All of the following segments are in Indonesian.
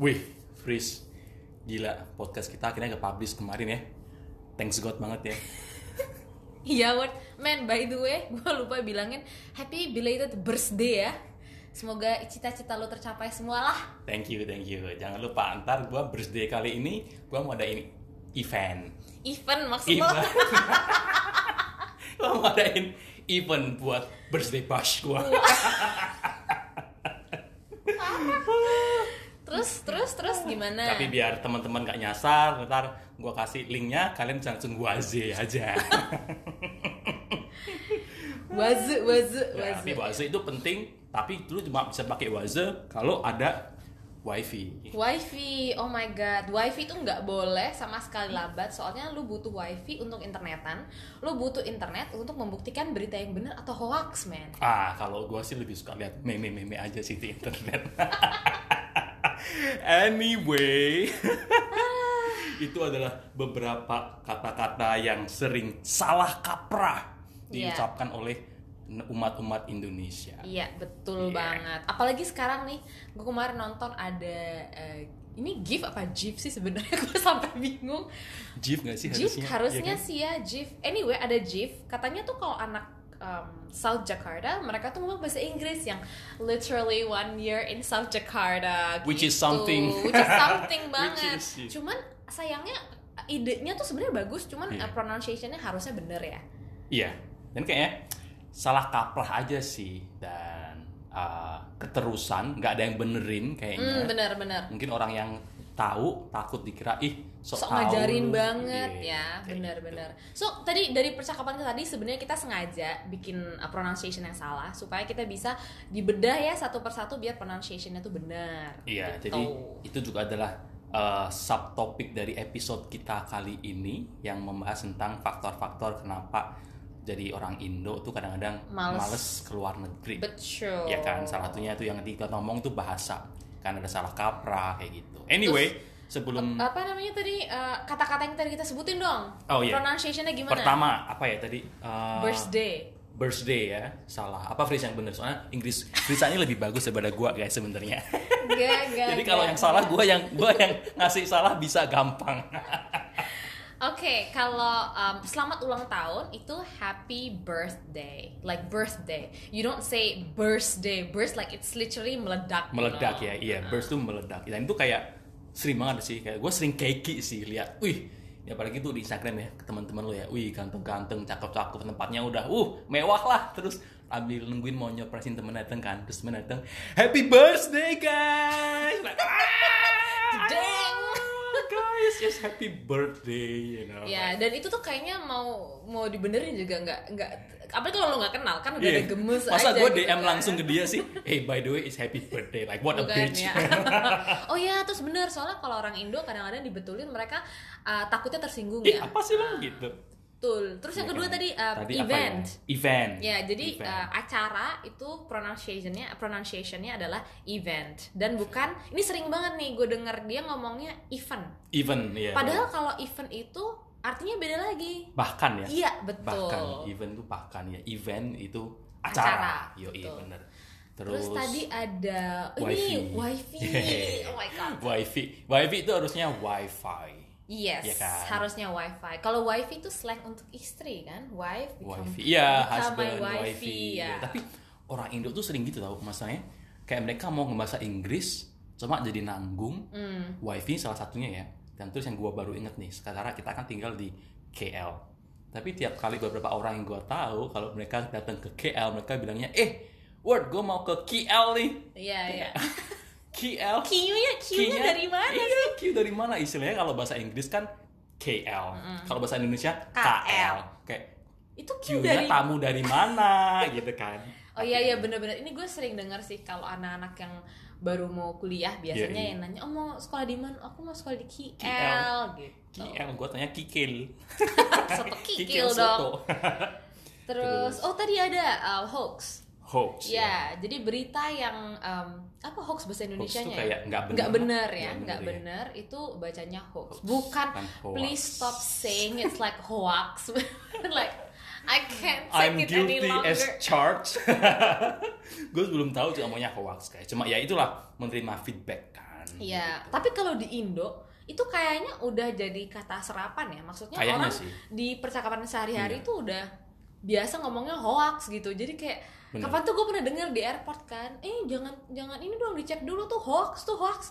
Wih, Fris, gila podcast kita akhirnya ke-publish kemarin ya. Thanks God banget ya. Iya, Word. Man, by the way, gue lupa bilangin happy belated birthday ya. Semoga cita-cita lo tercapai semua lah. Thank you, thank you. Jangan lupa ntar gua birthday kali ini gua mau ada ini event. Event maksud lo. Gua mau adain event buat birthday bash gua. Terus, terus, terus gimana? Tapi biar teman-teman gak nyasar, ntar gua kasih linknya, kalian bisa langsung waze aja. Waze, waze, Ya, tapi waze. waze itu penting, tapi dulu cuma bisa pakai waze kalau ada wifi. Wifi, oh my god, wifi itu nggak boleh sama sekali lambat. Soalnya lu butuh wifi untuk internetan, lu butuh internet untuk membuktikan berita yang benar atau hoax, man. Ah, kalau gua sih lebih suka lihat meme-meme aja sih di internet. anyway, itu adalah beberapa kata-kata yang sering salah kaprah Iya. diucapkan oleh umat-umat Indonesia. Iya, betul Iya. banget. Apalagi sekarang nih, gue kemarin nonton ada eh, ini GIF apa GIF sih sebenarnya gue sampai bingung. GIF nggak sih GIF harusnya? harusnya Iya kan? sih ya GIF. Anyway, ada GIF. Katanya tuh kalau anak um, South Jakarta, mereka tuh ngomong bahasa Inggris yang literally one year in South Jakarta. Which is gitu. something. Which is something banget. is- Cuman sayangnya idenya tuh sebenarnya bagus, cuman Iya. uh, pronunciation-nya harusnya bener ya. Iya, dan kayaknya salah kaprah aja sih dan uh, keterusan nggak ada yang benerin kayaknya. Hmm, bener-bener. Mungkin orang yang tahu takut dikira ih sok, sok ngajarin lu." banget Iya, ya kayak benar-benar so tadi dari percakapan kita tadi sebenarnya kita sengaja bikin uh, pronunciation yang salah supaya kita bisa dibedah ya satu persatu biar pronunciationnya tuh benar Iya, Gitu. jadi itu juga adalah uh, subtopik dari episode kita kali ini yang membahas tentang faktor-faktor kenapa jadi orang Indo tuh kadang-kadang Males. males keluar negeri. betul Ya kan, salah satunya itu yang kita ngomong tuh bahasa. Kan ada salah kaprah kayak gitu. Anyway, sebelum apa namanya tadi uh, kata-kata yang tadi kita sebutin dong. Oh, iya. pronunciationnya gimana? Pertama apa ya tadi? Uh, birthday. birthday ya. Salah. Apa Fris yang bener? Soalnya Inggris Frisannya lebih bagus daripada gua guys sebenarnya. Jadi kalau yang salah gua yang gua yang ngasih salah bisa gampang. Oke, kalau um, selamat ulang tahun itu happy birthday, like birthday. You don't say birthday, burst like it's literally meledak. you meledak know. ya iya. Burst tuh meledak. Dan itu kayak sering banget sih. Kayak gue sering keki sih lihat wih ya apalagi tuh di Instagram ya ke teman-teman lo ya. Wih ganteng-ganteng cakep-cakep tempatnya udah uh mewah lah. Terus ambil nungguin mau nyopresin temen dateng kan. Terus temen dateng happy birthday guys! Ah, Dang. guys yes happy birthday you know Ya, dan itu tuh kayaknya mau mau dibenerin juga nggak nggak. Apalagi kalau lo nggak kenal kan udah Iya. ada gemes Masa aja gue gitu DM kan. langsung ke dia sih Hey by the way it's happy birthday Like what a Bukan, bitch ya. oh ya, terus bener soalnya kalau orang Indo kadang-kadang dibetulin mereka uh, takutnya tersinggung Eh ya. apa sih lo gitu Betul. Terus yang Iya kedua kan? tadi, uh, Tadi apa event. ya? Event. Ya, jadi Event. uh, acara itu pronunciationnya pronunciationnya adalah event dan bukan ini sering banget nih gue denger dia ngomongnya event. event ya. Padahal kalau event itu artinya beda lagi. bahkan ya. Iya betul. Bahkan event itu bahkan ya. Event itu Acara, acara. Yo iya betul. bener. Terus, tadi ada Wifi. ini wifi. oh my god. wifi. Wifi itu harusnya wifi. Yes, Iya kan? harusnya wifi. Kalau wifi itu slang untuk istri kan, wife. become- Wifi. Iya, husband, my wifi. ya. Ya, Tapi orang Indo tuh sering gitu tau masalahnya. Kayak mereka mau ngebahasa Inggris cuma jadi nanggung. Hmm. Wifi salah satunya ya. Dan terus yang gua baru inget nih, sekarang kita kan tinggal di KL. Tapi tiap kali beberapa orang yang gua tahu kalau mereka datang ke KL mereka bilangnya, "Eh, Word, gue mau ke KL nih." Iya, iya. KL. Q-nya, Q-nya dari mana iya, sih? Q dari mana? Istilahnya kalau bahasa Inggris kan KL. Kalau bahasa Indonesia KL. Kayak Itu Q dari tamu dari mana gitu kan. Oh iya iya bener-bener ini gue sering dengar sih kalau anak-anak yang baru mau kuliah biasanya Iya, iya. yang nanya oh mau sekolah di mana aku mau sekolah di KL, KL. gitu KL gue tanya kikil. soto kikil dong soto. terus oh tadi ada uh, hoax Hoax. ya jadi berita yang um, apa hoax bahasa Indonesia tuh nya kayak nggak bener. nggak bener ya Nggak bener, bener itu bacanya hoax bukan Bukan hoax. please stop saying it's like hoax like I can't take I'm it any guilty longer as charged. gue belum tahu juga maunya hoax kayak. Cuma ya itulah menerima feedback kan. Iya, tapi kalau di Indo itu kayaknya udah jadi kata serapan ya. Maksudnya Kayaknya orang sih. di percakapan sehari-hari Iya. itu udah biasa ngomongnya hoax gitu. Jadi kayak Bener. kapan tuh gue pernah denger di airport kan, eh jangan jangan ini dong dicek dulu tuh hoax tuh hoax.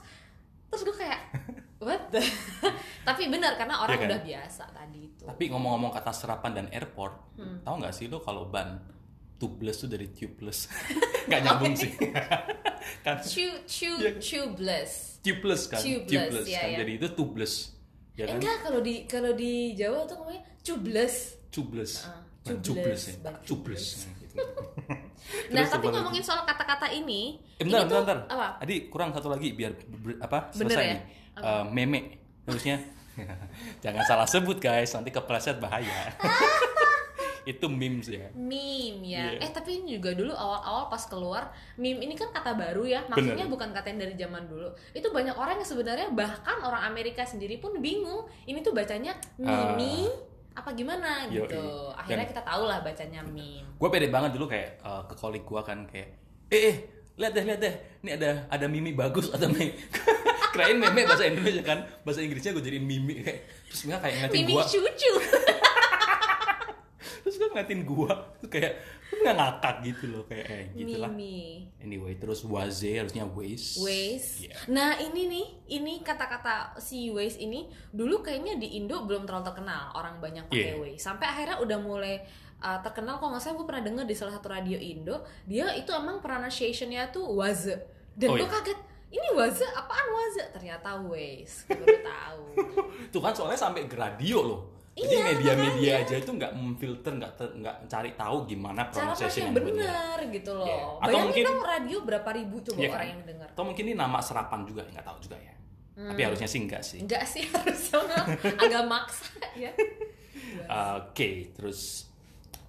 Terus gue kayak what? the-" tapi benar karena orang Iya kan? udah biasa tadi itu. Tapi ngomong-ngomong kata serapan dan airport, Hmm. tahu nggak sih lo kalau ban tubeless tuh dari tubeless? nggak nyambung sih. kan Chew chew Iya. tubeless. tubeless kan, Tubeless, iya, kan. iya. Jadi itu tubeless. Ya kan? enggak kalau di kalau di Jawa tuh ngomongnya cubles. Tubeless. Ah, tubeless, tubeless ya. ban Tubeless. tubeless. Nah, tapi ngomongin soal kata-kata ini, Eh, bentar, ini bentar, tuh bentar. apa? Adi kurang satu lagi biar ber- apa Bener selesai ya? nih. Eh, meme harusnya jangan salah sebut guys nanti kepleset bahaya. itu memes ya. Meme ya. Iya. Eh tapi ini juga dulu awal-awal pas keluar meme ini kan kata baru ya. Maksudnya Bener. bukan kata yang dari zaman dulu. Itu banyak orang yang sebenarnya bahkan orang Amerika sendiri pun bingung. Ini tuh bacanya mimi apa gimana. Yoi. gitu. Akhirnya Dan- kita tahu lah bacanya meme. Gue pede banget dulu kayak eh, ke kolik gue kan kayak eh, eh lihat deh lihat deh ini ada ada mimi bagus atau meme kirain meme bahasa Indonesia kan bahasa Inggrisnya gue jadiin mimi kayak terus mereka kayak ngeliatin Mimi gue cucu. ngeliatin gue tuh kayak nggak ngakak gitu loh kayak eh gitu lah anyway terus waze harusnya waze Waze. Iya. Nah ini nih, ini kata-kata si Waze ini dulu kayaknya di Indo belum terlalu terkenal orang banyak pakai Iya. Waze. Sampai akhirnya udah mulai uh, terkenal. Kok nggak salah gue pernah denger di salah satu radio Indo, dia itu emang pronunciation-nya tuh Waze. Dan Oh, gue iya. kaget, ini Waze apaan Waze? Ternyata Waze. Gue baru tahu. Tuh kan soalnya sampai ke radio loh. Jadi Iya, media-media aja itu nggak memfilter, nggak nggak cari tahu gimana pronunciation pakai yang benar. bener gitu loh. Iya. Atau Bayangin mungkin- dong radio berapa ribu coba kan? orang yang dengar. Atau mungkin ini nama serapan juga, nggak tahu juga ya. Tapi harusnya sih enggak sih. Enggak sih harusnya agak maksa ya. Oke, terus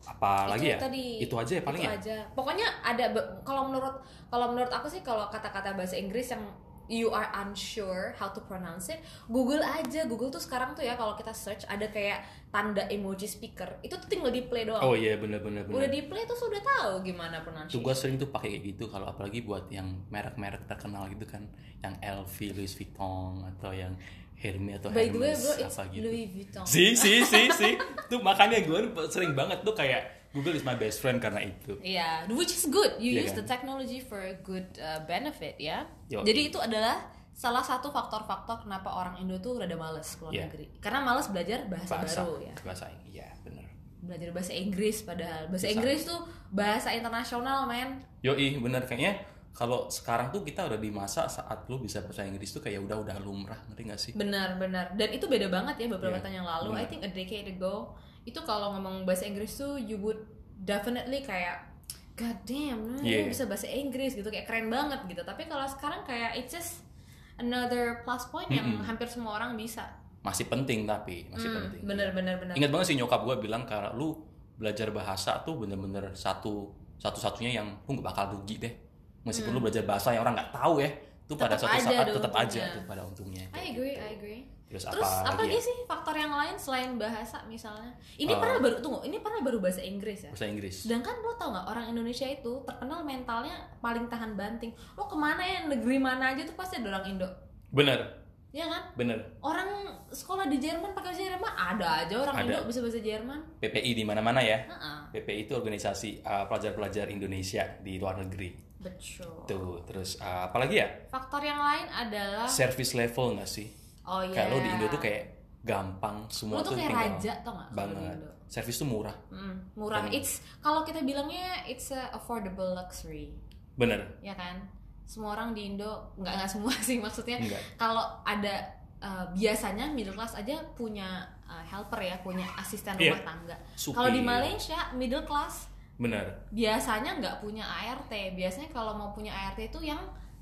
apa lagi itu ya? tadi itu aja ya paling itu ya. aja pokoknya ada kalau menurut kalau menurut aku sih kalau kata-kata bahasa Inggris yang you are unsure how to pronounce it Google aja Google tuh sekarang tuh ya kalau kita search ada kayak tanda emoji speaker itu tuh tinggal di play doang Oh iya benar-benar udah benar. di play tuh sudah tahu gimana Tuh pronunciation gue sering tuh pakai kayak gitu kalau apalagi buat yang merek-merek terkenal gitu kan, yang LV, Louis Vuitton atau yang Hermes atau by the way Hermes it's apa gitu. Louis Vuitton Si si si si. Tuh makanya gue sering banget tuh kayak Google is my best friend karena itu. Iya, which is good. You Iya use kan? the technology for a good uh, benefit ya. Yoi. Jadi itu adalah salah satu faktor-faktor kenapa orang Indo tuh rada males keluar Iya. negeri. Karena males belajar bahasa, Bahasa, baru ya. bahasa iya bener. Belajar bahasa Inggris padahal bahasa Bisa. Inggris tuh bahasa internasional, men. Yoi bener kayaknya kalau sekarang tuh kita udah di masa saat lu bisa bahasa Inggris tuh kayak udah udah lumrah ngerti gak sih? Benar-benar. Dan itu beda banget ya beberapa Iya, tahun yang lalu. I benar. think a decade ago itu kalau ngomong bahasa Inggris tuh you would definitely kayak God damn, lu Iya. bisa bahasa Inggris gitu kayak keren banget gitu. Tapi kalau sekarang kayak it's just another plus point yang Mm-mm. hampir semua orang bisa. Masih penting tapi masih Hmm, penting. bener bener bener. Ingat banget sih nyokap gue bilang kalau lu belajar bahasa tuh bener-bener satu satu-satunya yang lu nggak bakal rugi deh. Meskipun lu belajar bahasa yang orang nggak tahu ya, itu pada Hmm. Suatu saat tetap aja tuh pada untungnya. I agree, gitu. I agree. Terus, Terus apa, apa lagi ya? sih faktor yang lain selain bahasa misalnya? Ini Uh, pernah baru tunggu, ini pernah baru bahasa Inggris ya. Bahasa Inggris. Sedangkan lo tau nggak orang Indonesia itu terkenal mentalnya paling tahan banting. Lo ke mana ya negeri mana aja tuh pasti ada orang Indo, Bener, ya kan? bener. Orang sekolah di Jerman pakai bahasa Jerman ada aja orang Ada. Indo bisa bahasa Jerman. PPI di mana-mana ya. Heeh, PPI itu organisasi uh, pelajar-pelajar Indonesia di luar negeri. betul. Tuh, terus uh, apa lagi ya? Faktor yang lain adalah Service level nggak sih? Oh iya. Kalau di Indo tuh kayak gampang semua Lo tuh kayak tinggal raja tau di banget. Service tuh murah. Mm, murah. Dan- It's kalau kita bilangnya it's a affordable luxury. Bener. ya kan semua orang di Indo nggak nggak semua sih maksudnya kalau ada uh, biasanya middle class aja punya uh, helper ya punya asisten Iya. rumah tangga kalau di Malaysia middle class Bener. biasanya nggak punya ART biasanya kalau mau punya ART itu yang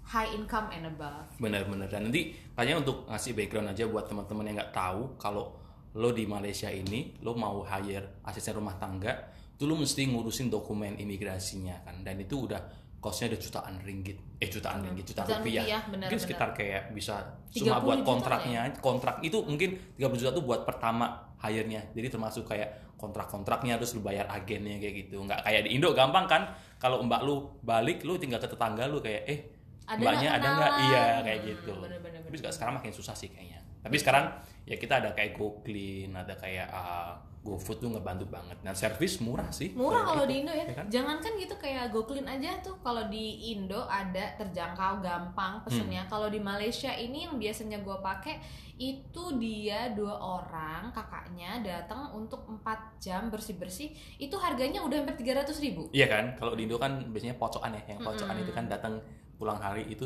high income and above Bener-bener. Dan nanti kayaknya untuk ngasih background aja buat teman-teman yang nggak tahu kalau lo di Malaysia ini lo mau hire asisten rumah tangga, tuh lo mesti ngurusin dokumen imigrasinya kan. Dan itu udah costnya udah jutaan ringgit, eh jutaan ringgit, jutaan, Jutaan rupiah. rupiah, benar, mungkin benar. sekitar kayak bisa 30 cuma buat kontraknya, kontrak itu mungkin 30 juta tuh buat pertama hire-nya. Jadi termasuk kayak kontrak-kontraknya terus lu bayar agennya kayak gitu. Nggak kayak di Indo gampang kan? Kalau mbak lu balik, lu tinggal ke tetangga lu kayak eh Ada mbaknya ada nggak? iya kayak Hmm, gitu. bener-bener, tapi juga sekarang makin susah sih kayaknya. Tapi sekarang ya kita ada kayak GoClean ada kayak uh, GoFood tuh ngebantu banget. Dan servis murah sih. Murah kalau itu. di Indo ya, ya kan? jangankan gitu kayak GoClean aja tuh. Kalau di Indo ada terjangkau gampang pesennya. Hmm. kalau di Malaysia ini yang biasanya gue pakai itu dia dua orang kakaknya datang untuk 4 jam bersih bersih itu harganya udah hampir 300 ribu. Iya kan, kalau di Indo kan biasanya pocokan ya, yang pocokan Mm-mm. itu kan datang pulang hari itu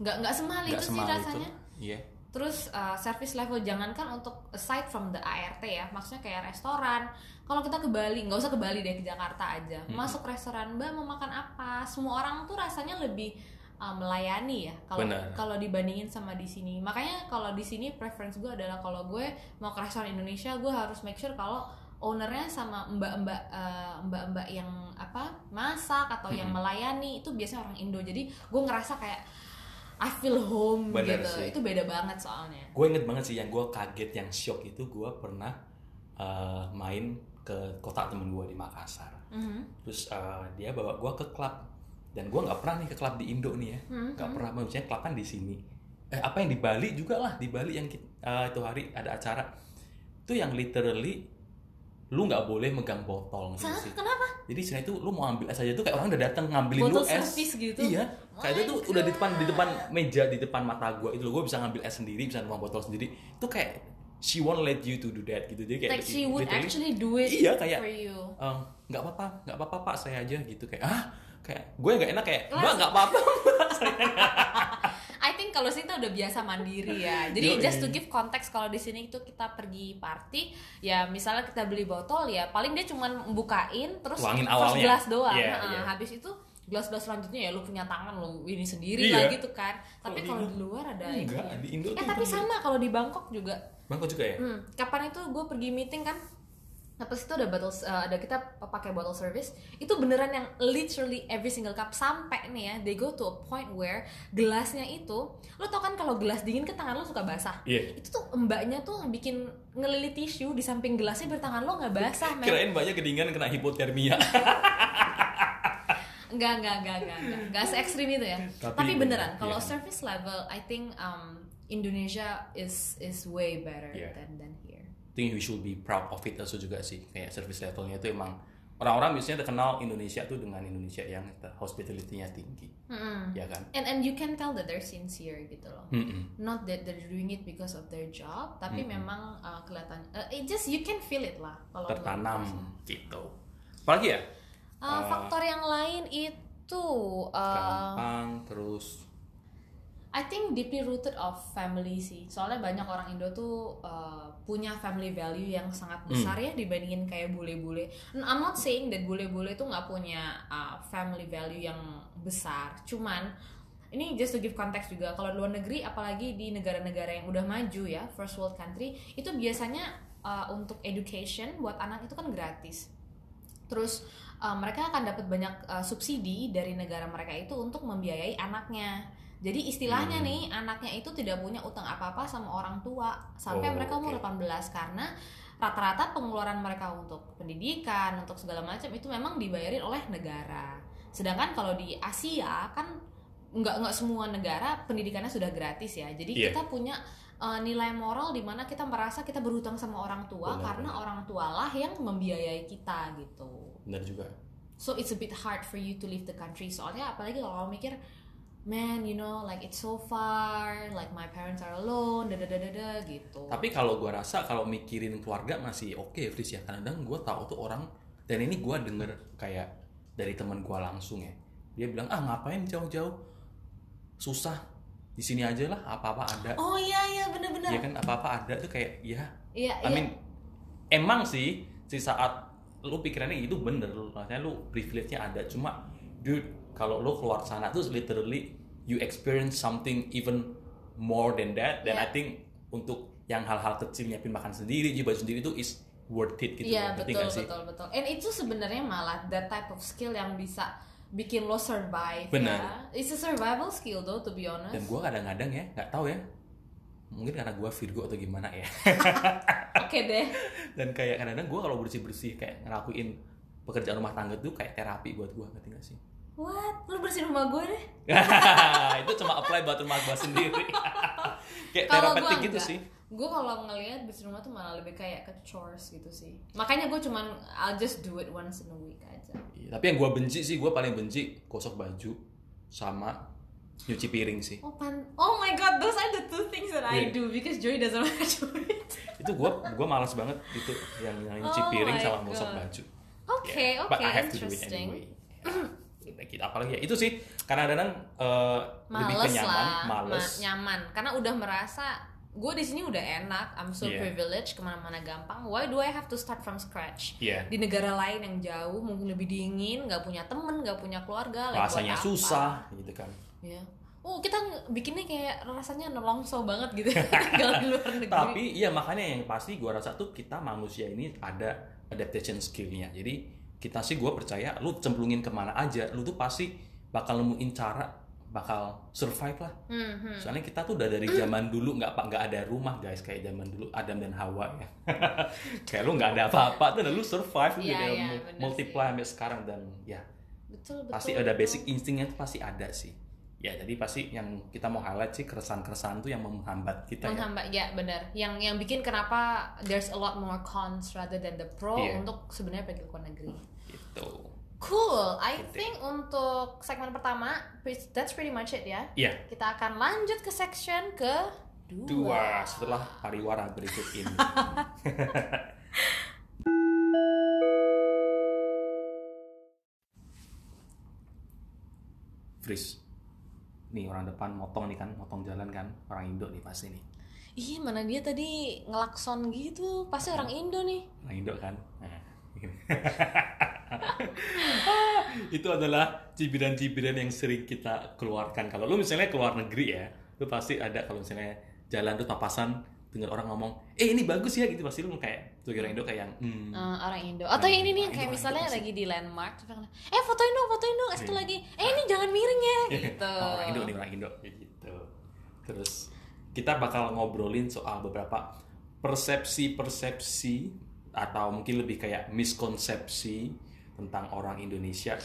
nggak nggak nggak itu sih rasanya Iya. Terus uh, service level jangankan untuk aside from the ART ya, maksudnya kayak restoran. Kalau kita ke Bali, nggak usah ke Bali deh ke Jakarta aja. Mm-mm. Masuk restoran, Mbak mau makan apa? Semua orang tuh rasanya lebih uh, melayani ya. Kalau kalau dibandingin sama di sini. Makanya kalau di sini preference gue adalah kalau gue mau ke restoran Indonesia, gue harus make sure kalau ownernya sama mbak-mbak uh, mbak-mbak yang apa masak atau yang Mm-mm. melayani itu biasanya orang Indo. Jadi gue ngerasa kayak I feel home Bener gitu. sih. Itu beda banget soalnya. Gue inget banget sih yang gue kaget, yang shock itu gue pernah uh, main ke kota temen gue di Makassar. Mhm. Terus uh, dia bawa gue ke klub dan gue nggak pernah nih ke klub di Indo nih ya, Mhm. nggak pernah. Maksudnya klub kan di sini. Eh apa yang di Bali juga lah di Bali yang uh, itu hari ada acara itu yang literally lu nggak boleh megang botol gitu sih. Kenapa? Jadi sini tuh lu mau ambil es aja tuh kayak orang udah datang ngambilin Botol lu es. gitu? Iya. Kayak itu tuh udah di depan di depan meja di depan mata gua itu loh gua bisa ngambil es sendiri, bisa nuang botol sendiri. Itu kayak she won't let you to do that gitu. Jadi kayak Like she would actually do it Iya, kayak- for you. "Eh, nggak apa-apa, nggak apa-apa Pak, saya aja gitu kayak ah kayak gue nggak enak kayak mbak nggak apa-apa think kalau sini tuh udah biasa mandiri ya. Jadi Yoi. just to give context kalau di sini itu kita pergi party, ya misalnya kita beli botol ya paling dia cuman bukain terus Tuangin first awalnya. gelas doang. Iya, Nah, iya. Habis itu gelas-gelas selanjutnya ya lu punya tangan lu ini sendiri Iya. lah gitu kan. Tapi Kalau kalau di luar ada enggak ininya. di Indo Eh tapi sama kalau di Bangkok juga. Bangkok juga ya Hmm, kapan itu gue pergi meeting kan apa sih itu ada bottle uh, ada kita pakai bottle service itu beneran yang literally every single cup sampai nih ya they go to a point where gelasnya itu lo tau kan kalau gelas dingin ke tangan lo suka basah Iya. itu tuh mbaknya tuh bikin ngelilit tisu di samping gelasnya biar tangan lo nggak basah men kirain banyak kedinginan kena hipotermia Enggak, enggak, enggak, enggak, enggak, enggak se ekstrim itu ya. Tapi Tapi, bener, beneran, kalau iya. service level, I think um, Indonesia is is way better Iya. than than here. Think we should be proud of it also juga sih kayak service levelnya itu emang orang-orang biasanya terkenal Indonesia tuh dengan Indonesia yang hospitality-nya tinggi Mm-mm. ya kan And and you can tell that they're sincere gitu loh. Mm-mm. Not that they're doing it because of their job, tapi Mm-mm. memang uh, kelihatan, uh, it just you can feel it lah. Kalau tertanam gitu apalagi ya Uh, Uh, faktor yang lain itu, uh, gampang terus I think deeply rooted of family sih. Soalnya banyak orang Indo tuh uh, punya family value yang sangat besar ya dibandingin kayak bule-bule. I'm not saying that bule-bule tuh nggak punya uh, family value yang besar. Cuman ini just to give context juga kalau luar negeri apalagi di negara-negara yang udah maju ya first world country itu biasanya uh, untuk education buat anak itu kan gratis terus uh, mereka akan dapat banyak uh, subsidi dari negara mereka itu untuk membiayai anaknya jadi istilahnya Hmm. nih anaknya itu tidak punya utang apa-apa sama orang tua sampai Oh, mereka umur oke. 18 karena rata-rata pengeluaran mereka untuk pendidikan untuk segala macam itu memang dibayarin oleh negara sedangkan kalau di Asia kan nggak nggak semua negara pendidikannya sudah gratis ya jadi Iya. kita punya uh, nilai moral di mana kita merasa kita berhutang sama orang tua Benar, karena benar. orang tualah yang membiayai kita gitu benar juga so it's a bit hard for you to leave the country soalnya apalagi kalau mikir man you know like it's so far like my parents are alone da da da da da," gitu. Tapi kalau gua rasa kalau mikirin keluarga masih oke Fris ya. Kadang gua tahu tuh orang dan ini gua denger kayak dari teman gua langsung ya. Dia bilang ah ngapain jauh-jauh? Susah. Di sini aja lah apa-apa ada. Oh iya iya bener-bener. Ya kan apa-apa ada tuh kayak ya iya I iya. mean emang sih di saat lu pikirannya itu bener. Maksudnya lu privilege-nya ada. Cuma dude kalau lu keluar sana tuh literally you experience something even more than that dan Yeah. I think untuk yang hal-hal kecil nyiapin makan sendiri baju sendiri itu is worth it gitu Iya loh. Ngerti betul sih? betul betul. And itu sebenarnya malah that type of skill yang bisa bikin lo survive Benar. ya. It's a survival skill though to be honest. dan gua kadang-kadang ya nggak tahu ya mungkin karena gua Virgo atau gimana ya Oke deh. dan kayak kadang-kadang gua kalau bersih-bersih kayak ngelakuin pekerjaan rumah tangga tuh kayak terapi buat gua ngerti nggak sih what? Lu bersihin rumah gue deh. Itu cuma apply buat rumah gua sendiri. Kayak gue terapeutik gitu enggak. sih. Gue kalau ngelihat bersihin rumah tuh malah lebih kayak ke chores gitu sih. Makanya gue cuman I'll just do it once in a week aja. Iya, tapi yang gua benci sih gua paling benci gosok baju sama nyuci piring sih. Oh pan oh my god those are the two things that I Iya. do because Joey doesn't want to do it. Itu gua gua malas banget itu yang, yang nyuci Oh piring sama gosok baju. Oke, Yeah, but oke, it interesting. anyway. Ya, kayak gitu. apalagi ya itu sih karena kadang lebih males kenyaman lah males. ma- nyaman. Karena udah merasa gue di sini udah enak I'm so Iya. privileged ke mana-mana gampang. Why do I have to start from scratch? Iya. di negara lain yang jauh mungkin lebih dingin nggak punya temen nggak punya keluarga rasanya susah gitu kan. Ya oh kita bikinnya kayak rasanya nelongso banget gitu. Tinggal di luar negeri. Tapi iya makanya yang pasti gua rasa tuh kita manusia ini ada adaptation skillnya. Jadi kita sih gua percaya lu cemplungin ke mana aja lu tuh pasti bakal nemuin cara bakal survive lah Hmm, hmm. soalnya kita tuh udah dari zaman dulu nggak pak nggak ada rumah guys kayak zaman dulu Adam dan Hawa ya kayak lu nggak ada apa-apa tuh lu survive lu Iya, jadi iya, mul- bener multiply sampai sekarang dan ya betul betul pasti ada betul. basic instingnya tuh pasti ada sih ya jadi pasti yang kita mau highlight sih keresahan-keresahan tuh yang menghambat kita ya. Menghambat ya benar. Yang yang bikin kenapa there's a lot more cons rather than the pro Iya. untuk sebenarnya pergi ke luar negeri. Gitu. Cool. I Gitu. think untuk segmen pertama that's pretty much it ya. Iya, kita akan lanjut ke section ke dua setelah pariwara berikut ini. Fris, nih orang depan motong nih kan, motong jalan kan, orang Indo nih pasti nih, Ih mana dia tadi ngelakson gitu pasti orang Indo nih orang Indo kan. Nah, itu adalah cibiran-cibiran yang sering kita keluarkan. Kalau lu misalnya keluar negeri ya, lu pasti ada kalau misalnya jalan tuh papasan dengar orang ngomong, eh ini bagus ya gitu. Pasti lu kayak tuh orang Indo kayak yang hmm, Eh, orang Indo. Atau yang ini nih kayak Indo, misalnya Indo lagi di landmark eh fotoin dong fotoin dong satu Iya. lagi. Eh ini jangan miring ya gitu. Oh, orang Indo nih orang Indo. Gitu. Terus kita bakal ngobrolin soal beberapa persepsi-persepsi atau mungkin lebih kayak miskonsepsi tentang orang Indonesia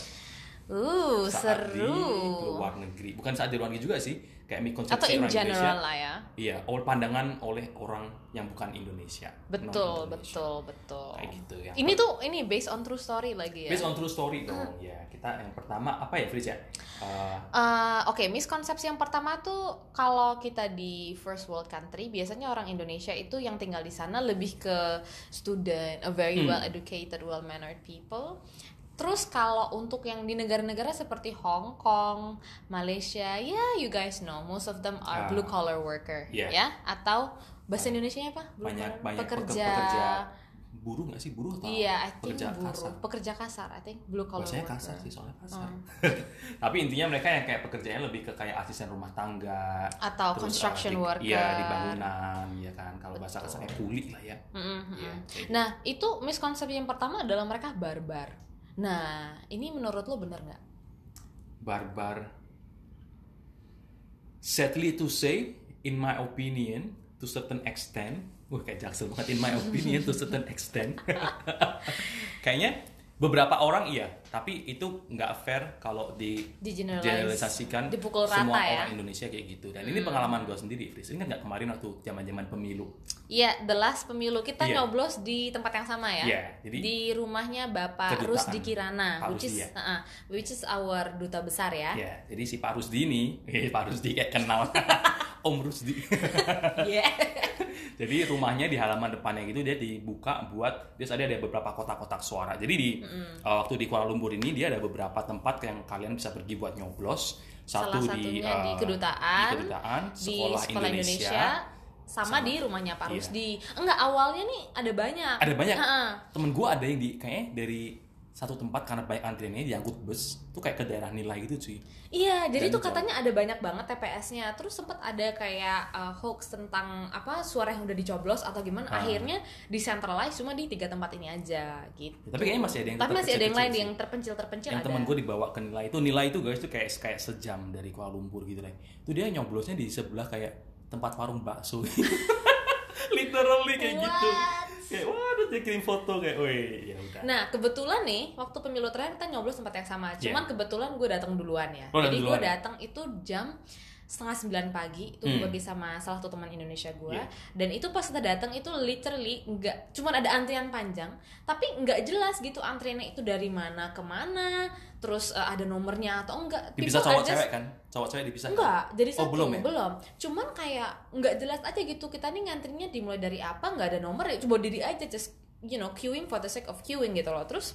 uh saat di seru luar negeri. Bukan saat di luar negeri juga sih, kayak miskonsepsi atau in orang general Indonesia. lah ya Iya, oleh pandangan oleh orang yang bukan Indonesia. betul non-Indonesia. betul betul Kayak gitu ya. ini tuh ini based on true story lagi ya based on true story dong. Ya, kita yang pertama apa ya, Fris ya? Eh, Eh, Oke, miskonsepsi yang pertama tuh kalau kita di first world country biasanya orang Indonesia itu yang tinggal di sana lebih ke student, a very Hmm. well educated, well mannered people. Terus kalau untuk yang di negara-negara seperti Hong Kong, Malaysia, ya you guys know most of them are Ah. blue collar worker, Yeah. ya atau bahasa Indonesia apa? Blue banyak collar? banyak pekerja. pekerja buruh nggak sih buruh atau Iya, I think pekerja buruh, kasar pekerja kasar, I think blue collar worker. kasar sih soalnya kasar. Hmm. Tapi intinya mereka yang kayak pekerjaannya lebih ke kayak asisten rumah tangga Atau terus, construction di- worker. Iya di bangunan, ya kan. Kalau bahasa kasarnya kuli lah ya. Mm-mm, mm-mm. Iya, kayak Nah, itu miskonsepsi yang pertama adalah mereka barbar. Nah, ini menurut lo bener nggak? barbar. Sadly to say, in my opinion, to certain extent, wah kayak jaksel banget. In my opinion, to certain extent, kayaknya beberapa orang iya, tapi itu nggak fair kalau di generalisasikan dipukul rata semua ya. orang Indonesia kayak gitu. Dan ini pengalaman gue sendiri, Fris. Ingat nggak kemarin waktu zaman-zaman pemilu? Iya, the last pemilu kita Iya. nyoblos di tempat yang sama ya. Iya, jadi- di rumahnya Bapak Kedutaan. Rusdi Kirana, Pak which is ya. uh-uh, which is our duta besar ya. Ya, jadi si Pak Rusdi ini, eh, Pak Rusdi kayak kenal Om Rusdi. Iya. Jadi rumahnya di halaman depannya gitu dia dibuka buat dia ada ada beberapa kotak-kotak suara. Jadi di uh, waktu di Kuala Lumpur ini dia ada beberapa tempat yang kalian bisa pergi buat nyoblos. Satu Salah di, satunya di uh, kedutaan, di kedutaan, di sekolah, Indonesia. sama, sama- di rumahnya Pak iya. Rusdi. Enggak, awalnya nih ada banyak. Ada banyak. Temen gue ada yang di kayaknya dari satu tempat karena banyak antriannya diangkut bus tuh kayak ke daerah nilai gitu cuy. Iya, jadi Dan tuh katanya ada banyak banget TPS-nya. Terus sempat ada kayak uh, hoax tentang apa suara yang udah dicoblos atau gimana. Ah. Akhirnya decentralize cuma di tiga tempat ini aja gitu. Tapi kayaknya masih ada yang Tapi masih ada yang lain yang sih. terpencil-terpencil yang ada. temen gue dibawa ke nilai itu nilai itu guys itu kayak kayak sejam dari Kuala Lumpur gitu deh itu dia nyoblosnya di sebelah kayak tempat warung bakso literally kayak gitu What? Kayak waduh dia kirim foto kayak wih ya udah Nah kebetulan nih waktu pemilu terakhir kita nyoblos tempat yang sama. Cuman Iya. kebetulan gue datang duluan ya. Oh, Jadi gue ya? datang itu jam setengah sembilan pagi itu Hmm. gue pergi sama salah satu teman Indonesia gue Iya. dan itu pas kita datang itu literally nggak cuman ada antrian panjang tapi nggak jelas gitu antriannya itu dari mana ke mana terus eh, ada nomornya atau enggak dipisah People cowok just- cewek kan cowok cewek dipisah kan? Enggak, jadi Oh, satu belum ya? Cuman kayak nggak jelas aja gitu. Kita nih ngantrinya dimulai dari apa? nggak ada nomor ya. Coba diri aja just you know queuing for the sake of queuing gitu loh. Terus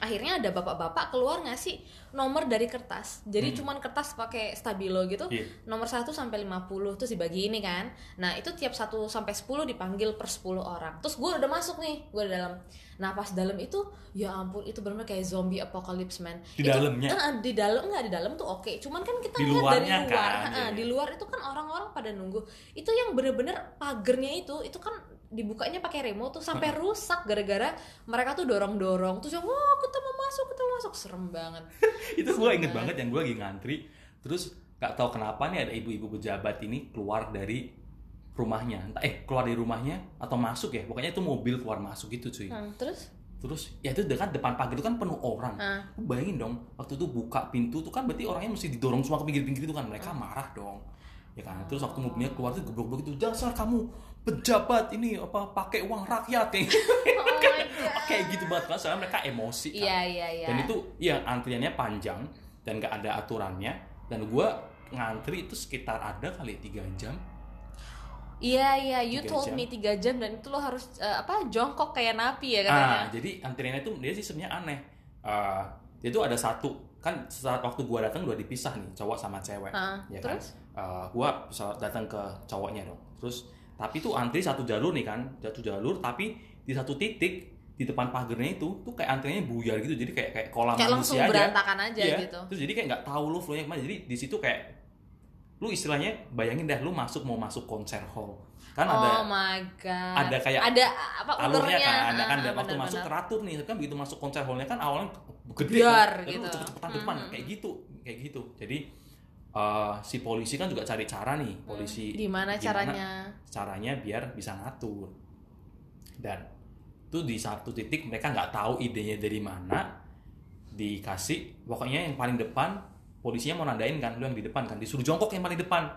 akhirnya ada bapak-bapak keluar ngasih nomor dari kertas. Jadi cuman kertas pakai stabilo gitu. Hmm. Iya. Nomor 1 sampai 50 terus dibagi ini kan. Nah, itu tiap 1 sampai 10 dipanggil per 10 orang. Terus gue udah masuk nih, gue udah dalam. Nah, pas dalam itu ya ampun itu benar kayak zombie apocalypse man. Di Itu- dalamnya? Eh, di dalam nggak di dalam tuh oke. Cuman kan kita Di ngeliat dari luar, kan, jadi. di luar itu kan orang-orang pada nunggu. Itu yang bener-bener pagernya itu, itu kan dibukanya pakai remote tuh sampai rusak gara-gara mereka tuh dorong-dorong. Terus yang wah kita mau masuk, kita mau masuk, serem banget. itu gue inget banget yang gue lagi ngantri. Terus nggak tahu kenapa nih ada ibu-ibu pejabat ini keluar dari rumahnya. Entah eh keluar dari rumahnya atau masuk ya. Pokoknya itu mobil keluar masuk gitu cuy. Hmm, terus? terus ya itu dekat depan pagar itu kan penuh orang. Lu bayangin dong waktu itu buka pintu tuh kan berarti orangnya mesti didorong semua ke pinggir-pinggir itu kan. Mereka marah dong. Ya kan? Terus waktu mobilnya keluar tuh gebrok-gebrok itu dasar kamu pejabat ini apa pakai uang rakyat kayak Oh God. kayak gitu banget kan soalnya mereka emosi kan Iya, iya, iya. dan itu ya antriannya panjang dan nggak ada aturannya dan gua ngantri itu sekitar ada kali tiga jam Iya, iya, you Tiga told jam. me 3 jam dan itu lo harus eh, apa? Jongkok kayak napi ya ah katanya. jadi antriannya itu dia sih sebenarnya aneh Ah, dia tuh ada satu kan saat waktu gua datang udah dipisah nih cowok sama cewek Ah, ya terus? kan Ah, gua bisa datang ke cowoknya dong terus tapi tuh antri satu jalur nih kan satu jalur tapi di satu titik di depan pagarnya itu tuh kayak antriannya buyar gitu jadi kayak kayak kolam Kayak langsung manusia aja berantakan aja Iya, gitu. Terus jadi kayak nggak tahu lu flow-nya ke mana. Jadi di situ kayak lu istilahnya bayangin dah lu masuk mau masuk konser hall. Kan oh ada my god. ada kayak ada apa alurnya kan, ada kan Ah, dan waktu masuk teratur nih, kan begitu masuk konser hallnya kan awalnya gede Biar kan, gitu. cepet-cepetan depan Mhm. kayak gitu, kayak gitu. Jadi eh, si polisi kan juga cari cara nih, polisi Gimana caranya? caranya biar bisa ngatur. Dan tuh di satu titik mereka nggak tahu idenya dari mana dikasih pokoknya yang paling depan polisinya mau nandain kan lu yang di depan kan disuruh jongkok yang paling depan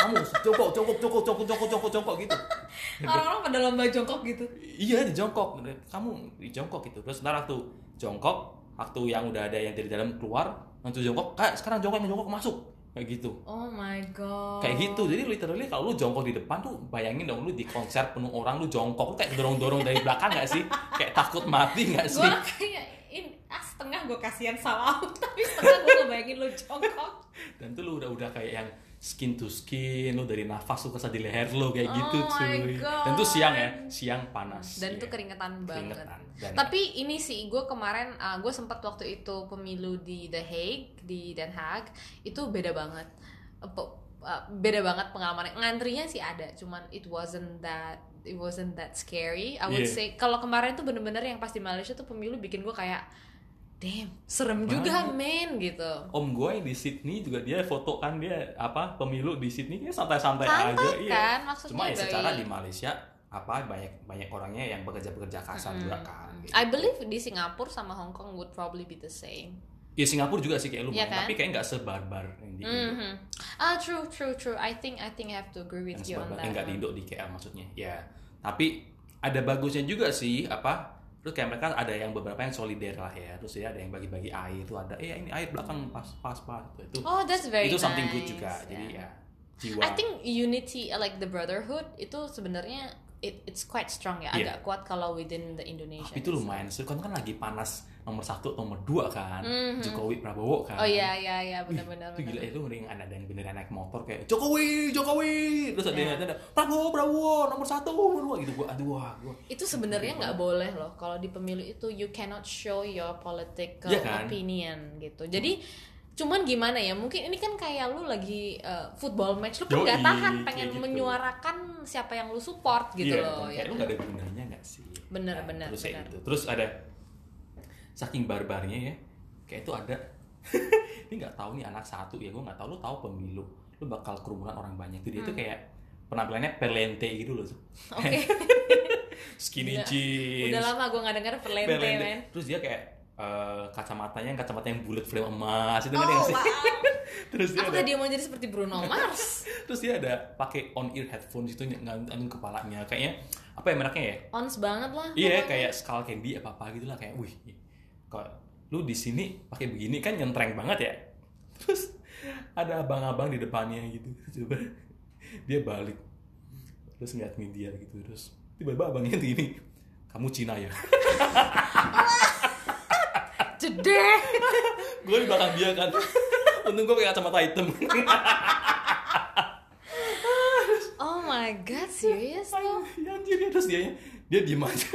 kamu jongkok jongkok jongkok jongkok jongkok jongkok jongkok gitu Orang-orang pada lomba jongkok gitu. iya di jongkok kamu di jongkok gitu terus ntar waktu jongkok waktu yang udah ada yang dari dalam keluar langsung jongkok kak sekarang jongkok yang jongkok masuk kayak gitu Oh my god. kayak gitu jadi literally kalau lu jongkok di depan tuh bayangin dong lu di konser penuh orang lu jongkok lu kayak dorong dorong dari belakang gak sih kayak takut mati gak sih Gue kayak ini ah setengah gue kasihan sama lu tapi setengah gue ngebayangin lu jongkok. dan tuh lu udah udah kayak yang skin to skin lu dari nafas lu kesal di leher lu kayak gitu Oh my cuy God. dan tuh siang ya siang panas Dan Iya. itu keringetan banget. Keringetan. Dan- Tapi ini sih gue kemarin gue sempat waktu itu pemilu di The Hague di Den Haag itu beda banget. Eh, beda banget pengalamannya. Ngantrinya sih ada, cuman it wasn't that it wasn't that scary. I would Yeah. say kalau kemarin tuh bener-bener yang pas di Malaysia tuh pemilu bikin gue kayak damn serem juga men gitu. om gue yang di Sydney juga dia foto kan dia apa pemilu di Sydney dia santai-santai aja iya kan, maksudnya cuma ya secara di Malaysia apa banyak banyak orangnya yang bekerja bekerja kasar juga kan gitu. I believe di Singapura sama Hong Kong would probably be the same. ya Singapura juga sih kayak lu main, kan? tapi kayak nggak sebarbar yang di Indo Mhm. Ah true true true. I think I think I have to agree with you yang on sebarbar that. yang nggak di Indo di KL maksudnya ya tapi ada bagusnya juga sih apa terus kayak mereka ada yang beberapa yang solider lah ya. Terus ya ada yang bagi-bagi air tuh ada. Eh ini air belakang pas pas pas. Itu Oh, that's very itu something good juga. Jadi yeah. ya jiwa. I think unity like the brotherhood itu sebenarnya it, it's quite strong ya, Iya. agak kuat kalau within the Indonesia. Tapi itu lumayan sih kan kan lagi panas nomor satu nomor dua kan Jokowi Prabowo kan. Oh iya iya iya benar-benar. itu gila itu mending ada yang beneran naik motor kayak Jokowi Jokowi terus ada Ya. yang ada Prabowo Prabowo nomor satu nomor dua gitu gua aduh wah gua Itu sebenarnya nggak boleh loh kalau di pemilu itu you cannot show your political Iya kan? opinion gitu. Jadi cuman gimana ya mungkin ini kan kayak lu lagi uh, football match lu kan nggak Yoi, tahan pengen gitu. menyuarakan siapa yang lu support gitu Iya, loh dan ya kayak lu gak ada gunanya gak sih Bener, Nah, bener, terus bener. gitu terus ada saking barbarnya ya kayak itu ada ini nggak tahu nih anak satu ya gue nggak tahu lu tahu pemilu lu bakal kerumunan orang banyak tuh dia Hmm. tuh kayak penampilannya perlente gitu loh Oke. skinny Gila. jeans Udah lama gue gak denger perlente, perlente. men. terus dia kayak eh, kacamatanya yang kacamata yang bulat frame emas itu Oh, ngerti nggak sih? terus dia ada Apakah dia mau jadi seperti Bruno Mars? terus dia ada pakai on ear headphones itu ngantongin kepalanya kayaknya apa ya mereknya ya Ons banget lah. iya pokoknya. kayak skull candy apa apa gitu lah kayak wih kok lu di sini pakai begini? Kan nyentreng banget ya. Terus ada abang-abang di depannya gitu. Coba dia balik. Terus ngeliat media gitu. Terus tiba-tiba abangnya gini kamu Cina ya? Jedeh. gue di belakang dia kan. Untung gue pakai kacamata hitam. Oh my god, serius lo? ya anjir ya. Terus dia dia diem aja.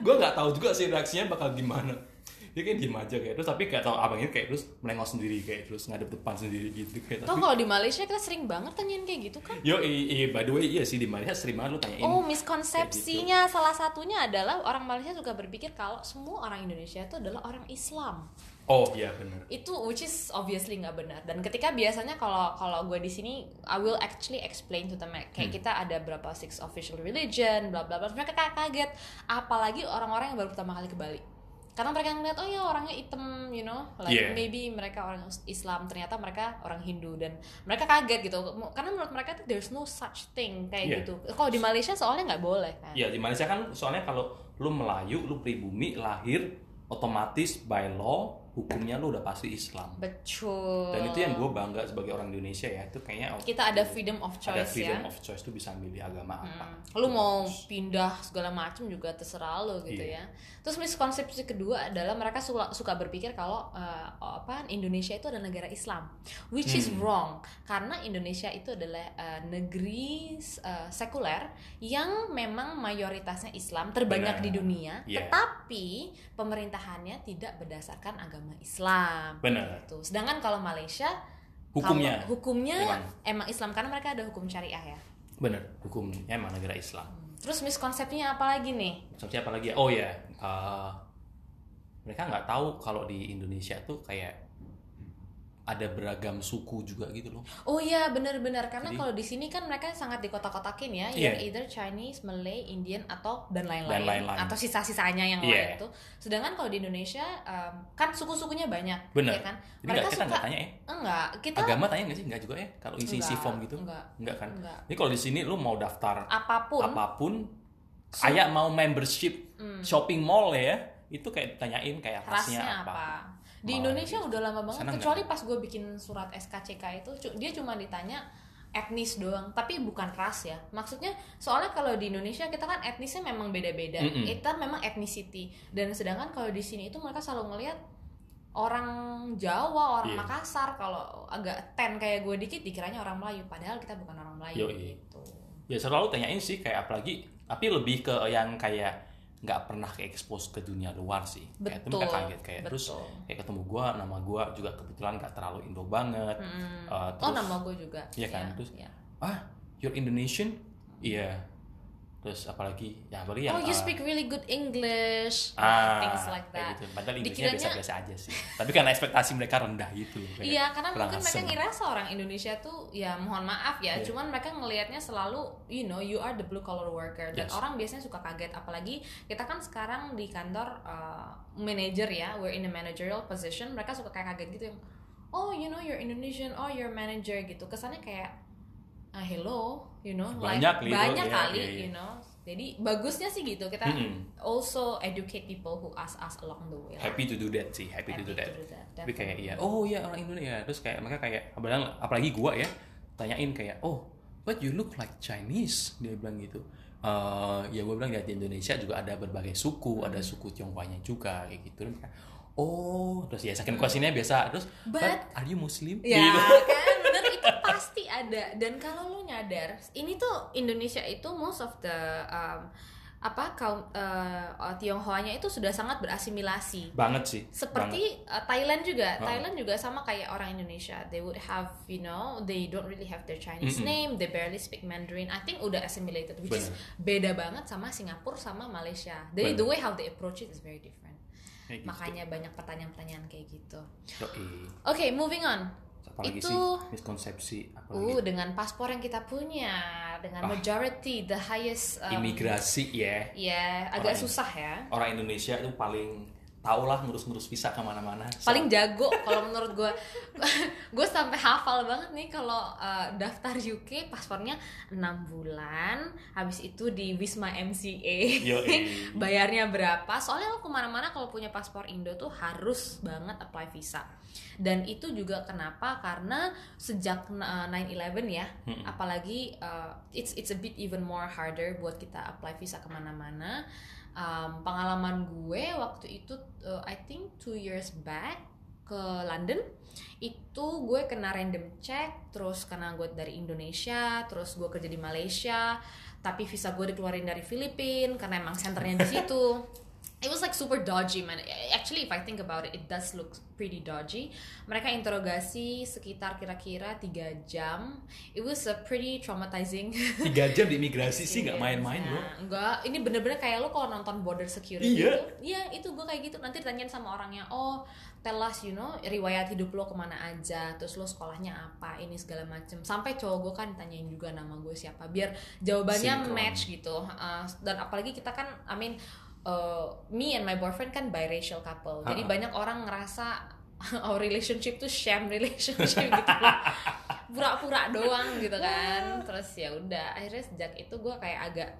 Gue nggak tahu juga sih reaksinya bakal gimana dia kayak diem aja kayak terus tapi kayak tau abangnya kayak terus melengok sendiri kayak terus ngadep depan sendiri gitu kayak Tau kalau di Malaysia kita sering banget tanyain kayak gitu kan? yo iya by the way iya sih di Malaysia sering banget lu tanyain Oh, miskonsepsinya salah satunya adalah orang Malaysia juga berpikir kalau semua orang Indonesia itu adalah orang Islam. oh iya benar Itu which is obviously nggak benar. Dan ketika biasanya kalau kalau gue di sini I will actually explain to them kayak kita ada berapa six official religion, bla bla bla. Mereka kaget, apalagi orang-orang yang baru pertama kali ke Bali. Karena mereka ngeliat oh ya orangnya hitam, you know, like Yeah. maybe mereka orang Islam, ternyata mereka orang Hindu dan mereka kaget gitu. Karena menurut mereka tuh there's no such thing kayak Yeah. gitu. Kalau di Malaysia soalnya nggak boleh kan. Iya di Malaysia kan soalnya kalau lu Melayu lu pribumi lahir otomatis by law hukumnya lu udah pasti Islam Betul. dan itu yang gue bangga sebagai orang Indonesia ya itu kayaknya kita ada freedom of ada choice freedom ya. of choice tuh bisa milih agama apa Hmm. Lu mau pindah segala macam juga terserah lu gitu Iya. ya. Terus miskonsepsi kedua adalah mereka suka, suka berpikir kalau eh, apa Indonesia itu adalah negara Islam, which is Hmm. wrong karena Indonesia itu adalah eh, negeri eh, sekuler yang memang mayoritasnya Islam terbanyak Benar. di dunia, Iya. tetapi pemerintahannya tidak berdasarkan agama Islam. benar Gitu. Sedangkan kalau Malaysia hukumnya kalau hukumnya Memang. emang Islam karena mereka ada hukum syariah ya. benar hukumnya emang negara Islam Terus miskonsepsinya apa lagi nih? Konsepsi apa lagi? Oh ya, eh, mereka nggak tahu kalau di Indonesia tuh kayak ada beragam suku juga gitu loh. Oh iya benar-benar karena kalau di sini kan mereka sangat dikotak-kotakin ya, Iya. you're either Chinese, Malay, Indian atau dan lain-lain atau sisa-sisanya yang Iya. lain itu. Sedangkan kalau di Indonesia em, kan suku-sukunya banyak, Benar. ya kan? Jadi Mereka kita suka tanya ya. enggak, kita Agama tanya nggak sih? Nggak juga ya? Kalau isi isi Nggak, form gitu? nggak. Nggak kan? Nggak. Jadi kalau di sini lu mau daftar apa pun apa pun, kayak mau membership Hmm. shopping mall ya, itu kayak tanyain kayak rasnya, rasnya apa. apa. Di Malah Indonesia gitu. udah lama banget Sana kecuali pas gue bikin surat SKCK itu dia cuma ditanya etnis doang tapi bukan ras ya. Maksudnya soalnya kalau di Indonesia kita kan etnisnya memang beda-beda. Kita memang ethnicity. Dan sedangkan kalau di sini itu mereka selalu ngelihat orang Jawa orang Iya. Makassar kalau agak ten kayak gue dikit dikiranya orang Melayu. Padahal kita bukan orang Melayu Yoi. gitu. Ya selalu tanyain sih kayak apalagi, tapi lebih ke yang kayak nggak pernah ke expose ke dunia luar sih. Kayak itu Betul, mereka kaget kayak terus betul. kayak ketemu gua, nama gua juga kebetulan nggak terlalu Indo banget. Eh, oh terus- nama gue juga Iya kan? Ya, Terus- ya. ah you're Indonesian iya terus apalagi ya apalagi yang oh you eh, speak really good English ah things like that gitu. padahal Inggrisnya biasa-biasa aja sih tapi karena ekspektasi mereka rendah gitu Iya, karena mungkin mereka asem. ngira seorang Indonesia tuh ya mohon maaf ya, Iya. cuman mereka ngelihatnya selalu you know you are the blue collar worker dan Yes. orang biasanya suka kaget apalagi kita kan sekarang di kantor uh, manager ya, we're in a managerial position, mereka suka kayak kaget gitu yang oh you know you're Indonesian, oh you're manager gitu. Kesannya kayak ah hello, you know, like Banyak gitu, banyak iya, kali, iya, iya. you know. Jadi bagusnya sih gitu kita Mm-mm. also educate people who ask us along the way. lah. happy to do that sih happy, to do that that, tapi kayak iya oh iya orang Indonesia terus kayak mereka kayak apalagi, apalagi gua ya tanyain kayak oh but you look like Chinese dia bilang gitu Eh ya gue bilang ya di Indonesia juga ada berbagai suku ada suku Tionghoanya juga kayak gitu Dan mereka, oh terus ya second questionnya biasa terus but, But- are you Muslim Ya Gitu. kan, itu pasti ada. Dan kalau lu nyadar, ini tuh Indonesia itu most of the um, apa kaum uh, Tionghoanya itu sudah sangat berasimilasi. banget sih banget. Seperti uh, Thailand juga, Oh. Thailand juga sama kayak orang Indonesia. They would have, you know, they don't really have their Chinese Mm-mm. name, they barely speak Mandarin. I think udah assimilated, which is beda banget sama Singapura sama Malaysia. Jadi the Bener. way how they approach it is very different. Kayak gitu. Makanya banyak pertanyaan-pertanyaan kayak gitu. Oke, moving on. Apalagi Itu- sih miskonsepsi apalagi Uh, dengan paspor yang kita punya, dengan Ah. majority, the highest um, imigrasi ya ya agak Orang- susah ya. orang Indonesia itu paling tau lah ngurus-ngurus visa ke mana-mana So, Paling jago kalau menurut gue, gue sampai hafal banget nih kalau uh, daftar UK paspornya 6 bulan, habis itu di Wisma MCA. Yoi. bayarnya berapa soalnya lo ke mana-mana kalau punya paspor Indo tuh harus banget apply visa dan itu juga kenapa karena sejak uh, 9/11 ya Mm-mm. apalagi uh, it's it's a bit even more harder buat kita apply visa ke mana-mana Um, pengalaman gue waktu itu uh, I think two years back ke London itu gue kena random check terus karena gue dari Indonesia terus gue kerja di Malaysia tapi visa gue dikeluarin dari Filipina karena emang senternya di situ it was like super dodgy man. Actually if I think about it it does look pretty dodgy. Mereka interogasi sekitar kira-kira tiga jam. It was a pretty traumatizing tiga jam di imigrasi sih nggak main-main Nah, loh Enggak, ini bener-bener kayak lo kalau nonton border security. Iya. itu Iya, itu gue kayak gitu. Nanti ditanyain sama orangnya Oh, tell us, you know, riwayat hidup lo ke mana aja Terus lo sekolahnya apa, ini segala macem. Sampai cowok gue kan ditanyain juga nama gue siapa Biar jawabannya Sinkron. match gitu. Uh, Dan apalagi kita kan, I mean uh, Me and my boyfriend kan biracial couple. Jadi Ha-ha. banyak orang ngerasa Our relationship tuh sham relationship gitu pura-pura doang gitu kan. Terus ya udah akhirnya sejak itu gue kayak agak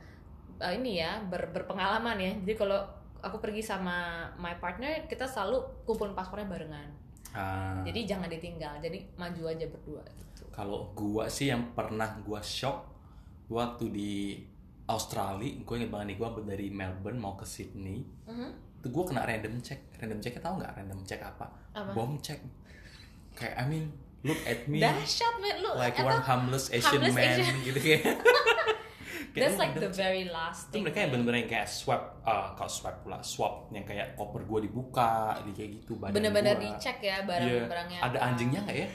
eh, ini ya ber- berpengalaman ya. Jadi kalau aku pergi sama my partner kita selalu kumpulin paspornya barengan. Ah, jadi jangan ditinggal jadi maju aja berdua gitu. Kalau gua sih yang pernah gua shock waktu di Australia gue inget banget nih gua dari Melbourne mau ke Sydney. Mhm. itu gue kena random check. Random check tau nggak random check apa, Apa? bom check. Kayak I mean look at me. Dahsyat men. Lu like one harmless Asian harmless man Asian. gitu kayak. That's like the very last itu thing mereka yang bener-bener yang kayak swab uh, kalau swab pula swab yang kayak koper gue dibuka di kayak gitu badan bener-bener dicek ya barang-barangnya. Ada apa. anjingnya nggak ya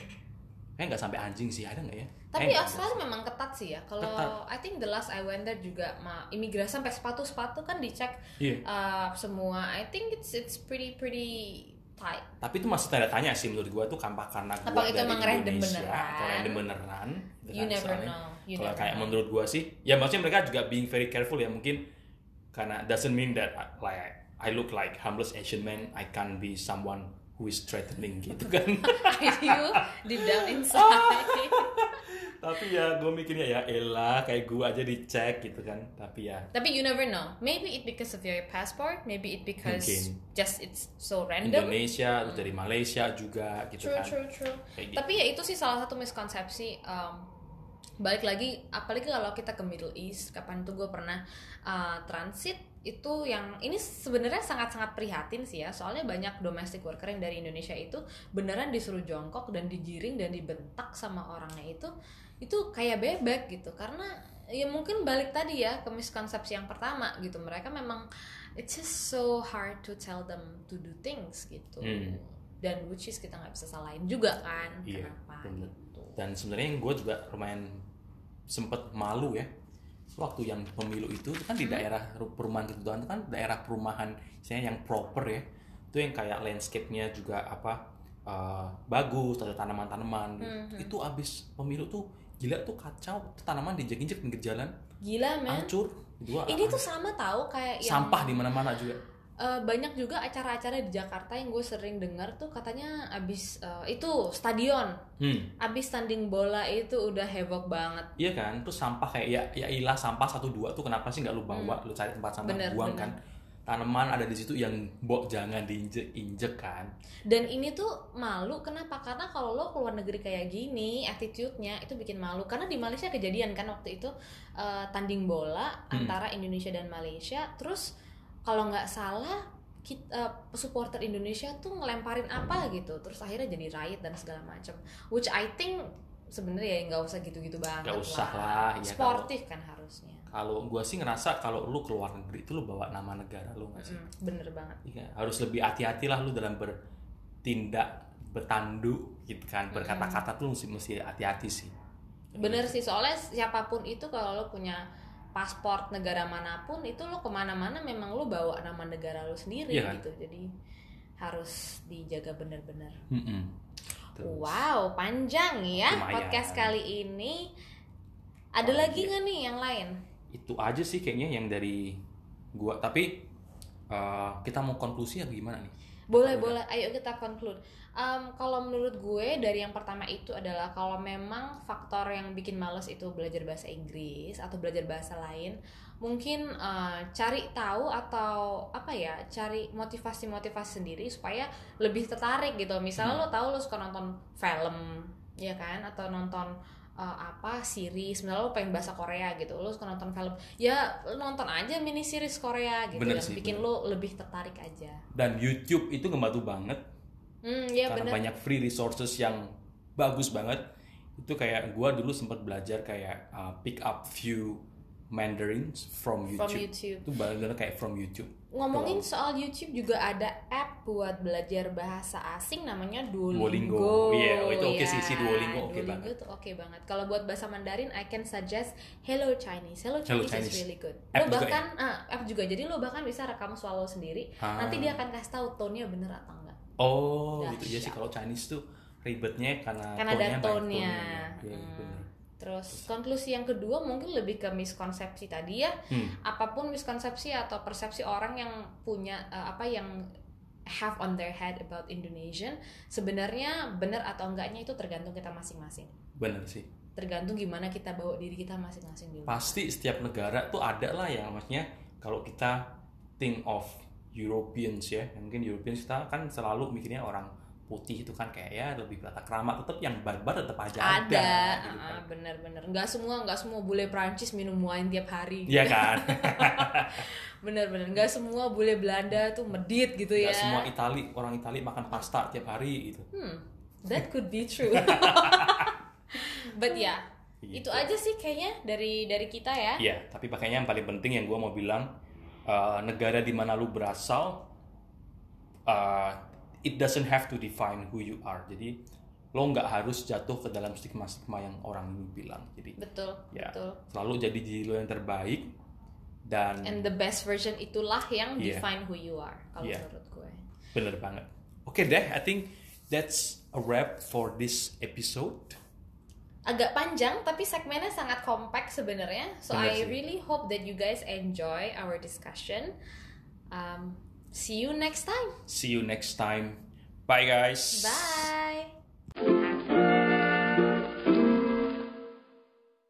kayak nggak sampai anjing sih ada nggak ya Tapi ada. Australia memang ketat sih ya. Kalau I think the last I went there juga ma imigrasi sampai sepatu-sepatu kan dicek Iya. uh, semua. I think it's it's pretty pretty tight. Tapi itu masih tanda tanya sih menurut gua tuh kampak karena gua Apa itu dari emang random beneran? atau random beneran. You kan, never soalnya. know. You Kalau never kayak know. menurut gua sih, ya maksudnya mereka juga being very careful ya mungkin karena doesn't mean that like I look like harmless Asian man, I can be someone who is threatening gitu kan. you deep down inside. Tapi ya gua mikirnya ya elah kayak gua aja dicek gitu kan. Tapi ya Tapi you never know. Maybe it because of your passport. Maybe it because Mungkin. just it's so random. Indonesia, terus dari Malaysia juga gitu True, kan. true, true. Kayak gitu. Tapi ya itu sih salah satu miskonsepsi. um, balik lagi, apalagi kalau kita ke Middle East, kapan tuh gue pernah uh, transit itu yang ini sebenarnya sangat-sangat prihatin sih ya. Soalnya banyak domestic worker yang dari Indonesia itu beneran disuruh jongkok dan digiring dan dibentak sama orangnya itu itu kayak bebek gitu karena ya mungkin balik tadi ya ke miskonsepsi yang pertama gitu mereka memang it's just so hard to tell them to do things gitu Hmm. dan which is kita nggak bisa salahin juga kan Iya, kenapa bener. gitu dan sebenarnya gue juga lumayan sempet malu ya. Waktu yang pemilu itu itu kan di daerah ru- perumahan kedudukan itu kan daerah perumahan misalnya yang proper ya. Itu yang kayak landscape-nya juga apa uh, bagus ada tanaman-tanaman. Mhm. itu abis pemilu tuh gila tuh kacau tanaman dijek-injek pinggir jalan. Gila men. Hancur dua ini tuh sama tahu kayak yang sampah di mana-mana juga eh, banyak juga acara-acara di Jakarta yang gue sering dengar tuh katanya abis eh, itu stadion hmm. abis tanding bola itu udah heboh banget Iya kan, terus sampah kayak ya ya ilah sampah satu dua tuh kenapa sih nggak lu bawa, lu cari tempat sampah Hmm. Bener, buang bener. kan? Tanaman ada di situ yang bok jangan diinjek injek kan? Dan ini tuh malu kenapa? Karena kalau lo keluar negeri kayak gini, attitude-nya itu bikin malu. Karena di Malaysia kejadian kan waktu itu eh, tanding bola Hmm. antara Indonesia dan Malaysia. Terus kalau nggak salah kita, supporter Indonesia tuh ngelemparin apa gitu. Terus akhirnya jadi riot dan segala macam. Which I think sebenarnya ya nggak usah gitu-gitu banget. Nggak usah lah, ya, Sportif kan harusnya. Kalau gua sih ngerasa kalau lu keluar negeri itu lu bawa nama negara lu nggak sih? Mm, bener banget. Iya, harus lebih hati-hati lah lu dalam bertindak, bertanduk gitu kan, berkata-kata tuh mesti mesti hati-hati sih. Bener sih soalnya siapa pun itu kalau lo punya paspor negara mana pun itu lo ke mana-mana memang lo bawa nama negara lo sendiri Iya kan? gitu jadi harus dijaga bener-bener. Mm-mm. Terus. Wow, panjang ya Lumayan. podcast kali ini. Ada Oh, lagi iya. nggak nih yang lain? itu aja sih kayaknya yang dari gua tapi eh, kita mau konklusi ya gimana nih Boleh, boleh. Ayo kita conclude. Um, kalau menurut gue dari yang pertama itu adalah kalau memang faktor yang bikin males itu belajar bahasa Inggris atau belajar bahasa lain, mungkin uh, cari tahu atau apa ya, cari motivasi-motivasi sendiri supaya lebih tertarik gitu. Misalnya lo tahu lo suka nonton film, ya kan, atau nonton uh, apa series, misalnya lo pengen bahasa Korea gitu, lo suka nonton film, ya lo nonton aja mini series Korea gitu Bener yang sih, bikin bener. lo lebih tertarik aja. dan YouTube itu ngebantu banget Hmm, ya karena bener. banyak free resources yang bagus banget itu kayak gua dulu sempat belajar kayak uh, pick up few Mandarins from YouTube, From YouTube. itu benar kayak from YouTube Ngomongin soal YouTube juga ada app buat belajar bahasa asing namanya Duolingo. Duolingo. Iya, oh, itu oke Ya, sih, si Duolingo oke banget. tuh oke banget. Kalau buat bahasa Mandarin, I can suggest Hello Chinese. Hello Hello Chinese, Chinese. is really good. App lo juga ya? bahkan ah, app juga. Jadi lo bahkan bisa rekam suara lo sendiri. Ah. Nanti dia akan kasih tahu tone-nya bener atau enggak. oh Dahsyat. gitu ya sih kalau Chinese tuh ribetnya karena Karena ada tone-nya tone-nya. tone-nya. Iya, Hmm. Terus konklusi yang kedua mungkin lebih ke miskonsepsi tadi ya. Hmm. apa pun miskonsepsi atau persepsi orang yang punya uh, apa yang have on their head about Indonesian sebenarnya benar atau enggaknya itu tergantung kita masing-masing bener sih tergantung gimana kita bawa diri kita masing-masing dulu pasti setiap negara tuh ada lah yang maksudnya kalau kita think of Europeans ya mungkin Europeans kita kan selalu mikirnya orang putih itu kan kayak ya lebih tata krama tetap yang barbar tetap aja ada, ada gitu kan. uh, bener-bener nggak semua nggak semua bule Prancis minum wine tiap hari. Iya kan? Bener-bener nggak semua bule Belanda tuh medit gitu ya. Nggak semua Itali orang Itali makan pasta tiap hari gitu. Hmm, that could be true. But ya Gitu. itu aja sih kayaknya dari dari kita ya. Iya, tapi pakainya yang paling penting yang gue mau bilang uh, negara di mana lu berasal, uh, it doesn't have to define who you are. Jadi lo nggak harus jatuh ke dalam stigma-stigma yang orang ini bilang. Jadi betul ya betul selalu jadi diri lo yang terbaik dan And the best version itulah yang Iya. define who you are kalau Iya. menurut gue. bener banget. Oke deh, I think that's a wrap for this episode. Agak panjang tapi segmennya sangat compact sebenarnya. So Bener I sih. really hope that you guys enjoy our discussion. Um, See you next time. See you next time. Bye guys. Bye.